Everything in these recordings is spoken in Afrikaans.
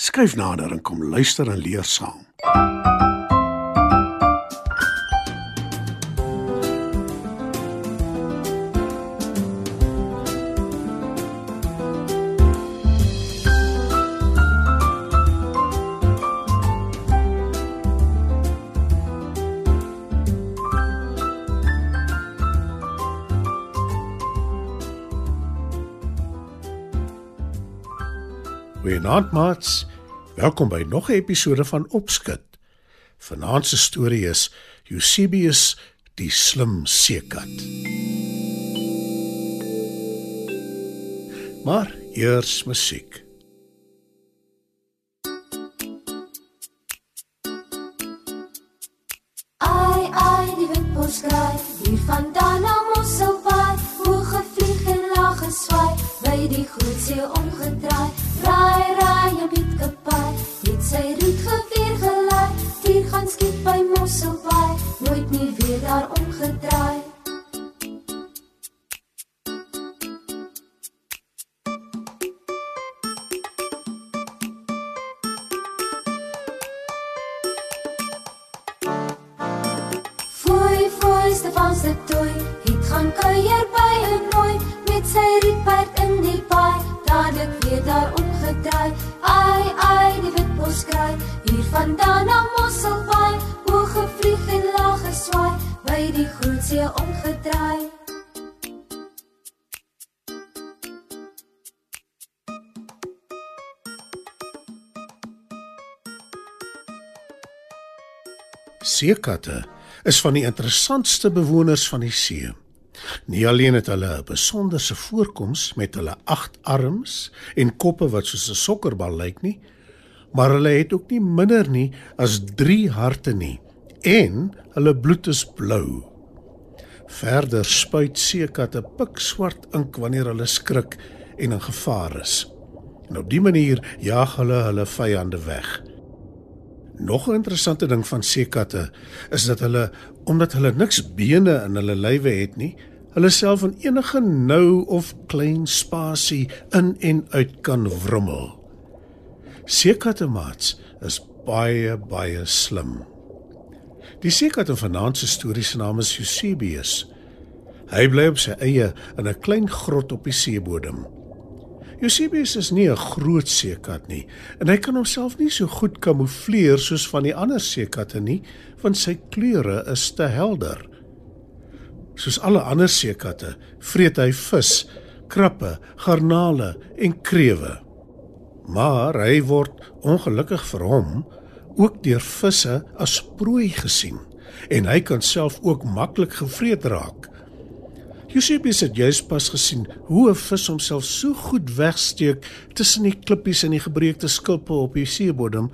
Skuif nader en kom luister en leer saam. Goeienaand maats. Welkom by nog 'n episode van Opskud. Vanaand se storie is Eusebius die slim seekat. Maar eers musiek. Ai ai die wimpel skryf hier vandaan na Mosselbaai hoe gevlieg en lag geswaai by die groot see omgedraai raai raai Fooi Stefan se toy, het gaan kuier by 'n nooi met sy rietperd in die paai, dadelik weer daar omgedraai. Ai ai die witbos kraai, hier vandaan na Mosselbaai, hoog gevlieg en laag geswaai, by die groot see omgedraai. Seekatte is van die interessantste bewoners van die see. Nie alleen het hulle 'n besonderse voorkoms met hulle 8 arms en koppe wat soos 'n sokkerbal lyk nie, maar hulle het ook nie minder nie as 3 harte nie en hulle bloed is blou. Verder spuit seekatte pikswart ink wanneer hulle skrik en in gevaar is. En op dië manier jaag hulle hulle vyande weg. Nog 'n interessante ding van seekatte is dat hulle omdat hulle niks bene in hulle lywe het nie, hulle self in enige nou of klein spasie in en uit kan wrommel. Seekatte maats is baie baie slim. Die seekat in vanaand se storie se naam is Eusebius. Hy bly op sy eie in 'n klein grot op die seebodem. Eusebius is nie 'n groot seekat nie en hy kan homself nie so goed kamoufleer soos van die ander seekatte nie, want sy kleure is te helder. Soos alle ander seekatte, vreet hy vis, krappe, garnale en krewe. Maar hy word ongelukkig vir hom ook deur visse as prooi gesien en hy kan self ook maklik gevreet raak. Eusebius het juis pas gesien hoe 'n vis homself so goed wegsteek tussen die klippies en die gebreekte skilpe op die seebodem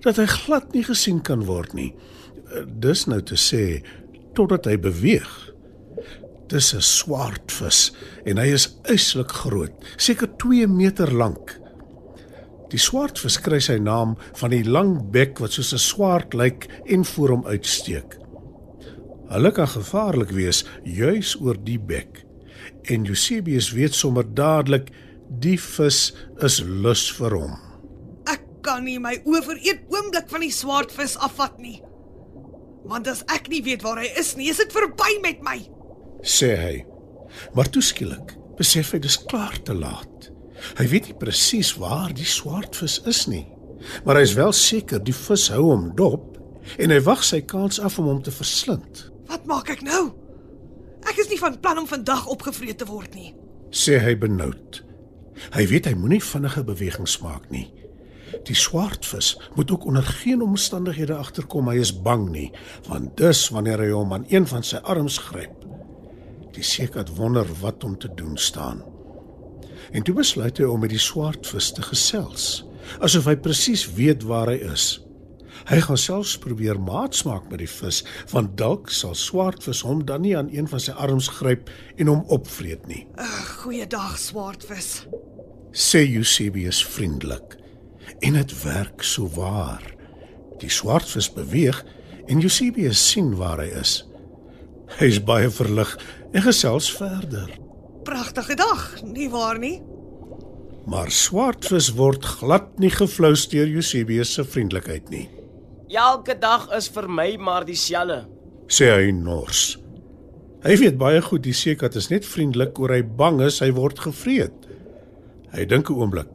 dat hy glad nie gesien kan word nie. Dis nou te sê totdat hy beweeg. Dis 'n swaardvis en hy is uitslik groot, seker 2 meter lank. Die swaardvis kry sy naam van die lang bek wat soos 'n swaard lyk en voor hom uitsteek. Hulle kan gevaarlik wees juis oor die bek. En Eusebius weet sommer dadelik die vis is lus vir hom. Ek kan nie my oë vir een oomblik van die swaardvis afvat nie. Want as ek nie weet waar hy is nie, is dit verby met my. sê hy. Maar toeskielik besef hy dis klaar te laat. Hy weet nie presies waar die swaardvis is nie, maar hy is wel seker die vis hou hom dop en hy wag sy kans af om hom te verslind. Wat maak ek nou? Ek is nie van plan om vandag opgevreet te word nie. sê hy benoud. Hy weet hy moenie vinnige bewegings maak nie. Die swaardvis moet ook onder geen omstandighede agterkom hy is bang nie, want dis wanneer hy hom aan een van sy arms gryp. Die seekat wonder wat om te doen staan. En toe besluit hy om met die swaardvis te gesels, asof hy presies weet waar hy is. Hy gaan selfs probeer maatsmaak met die vis, want dalk sal swaardvis hom dan nie aan een van sy arms gryp en hom opvreet nie. Ag, goeiedag swaardvis. sê Eusebius vriendelik. En dit werk so waar. Die swartvis beweeg en Eusebius sien waar hy is. Hy is baie verlig en gesels verder. Pragtige dag, nie waar nie? Maar swartvis word glad nie geflous deur Eusebius se vriendelikheid nie, Elke dag is vir my maar dieselfde. sê hy nors. Hy weet baie goed die seekat is net vriendelik oor hy bang is hy word gevreet. Hy dink 'n oomblik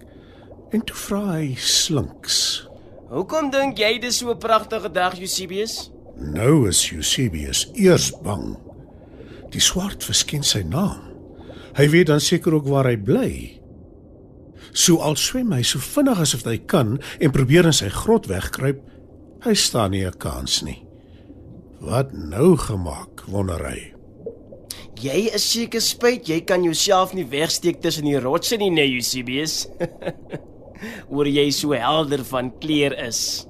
en toe vra hy slinks. Hoekom dink jy dis so 'n pragtige dag, Eusebius? Nou is Eusebius eers bang. Die swartvis ken sy naam. Hy weet dan seker ook waar hy bly. So al swem hy so vinnig asof hy kan en probeer in sy grot wegkruip, hy staan nie 'n kans nie. Wat nou gemaak, wonder hy. Jy is seker spyt jy kan jouself nie wegsteek tussen die rotse nie, nee, Eusebius. Oor jy so helder van kleur is.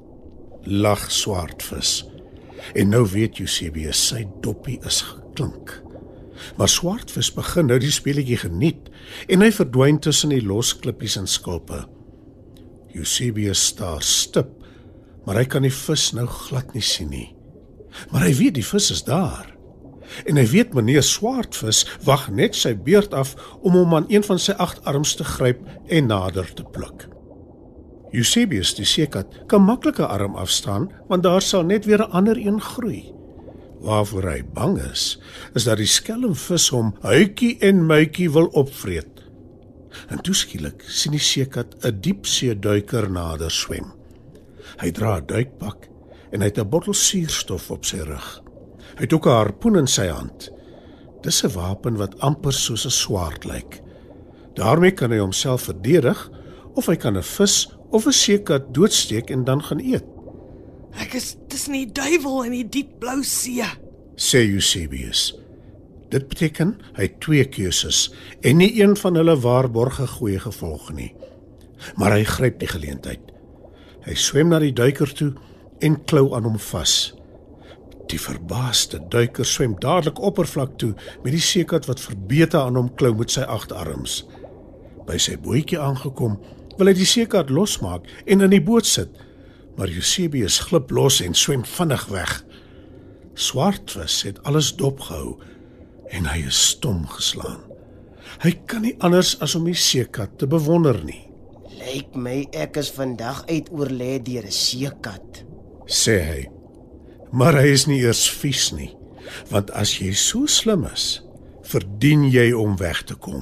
Lag swartvis. En nou weet Eusebius sy doppie is geklink. Maar swartvis begin nou die speletjie geniet en hy verdwyn tussen die los klippies en skulpe. Eusebius staar stip, maar hy kan die vis nou glad nie sien nie. Maar hy weet die vis is daar. En hy weet meneer Swartvis wag net sy beurt af om hom aan een van sy agt arms te gryp en nader te pluk. Eusebius die seekat kan maklike arm afstaan want daar sal net weer 'n ander een groei. Waarvoor hy bang is, is dat die skelmvis hom huitjie en muitjie wil opvreet. En toe skielik sien die seekat 'n diepsee duiker nader swem. Hy dra 'n duikpak en hy het 'n bottel suurstof op sy rug. Hy het ook 'n harpoen in sy hand. Dis 'n wapen wat amper soos 'n swaard lyk. daarmee kan hy homself verdedig of hy kan 'n vis of 'n seekat doodsteek en dan gaan eet, Ek is tussen die duiwel en die diep blou see. sê Eusebius. Dit beteken hy het twee keuses en nie een van hulle waarborge goeie gevolg nie. Maar hy gryp die geleentheid. Hy swem na die duiker toe en klou aan hom vas. Die verbaasde duiker swem dadelik oppervlak toe met die seekat wat verbeete aan hom klou met sy agterarms. By sy bootjie aangekom, wil hy die seekat losmaak en in die boot sit, maar Eusebius glip los en swem vinnig weg. Swartvis het alles dopgehou en hy is stom geslaan. Hy kan nie anders as om die seekat te bewonder nie, Lyk my ek is vandag uit oorlê deur 'n seekat. sê hy. Maar hy is nie eers vies nie, want as jy so slim is, verdien jy om weg te kom.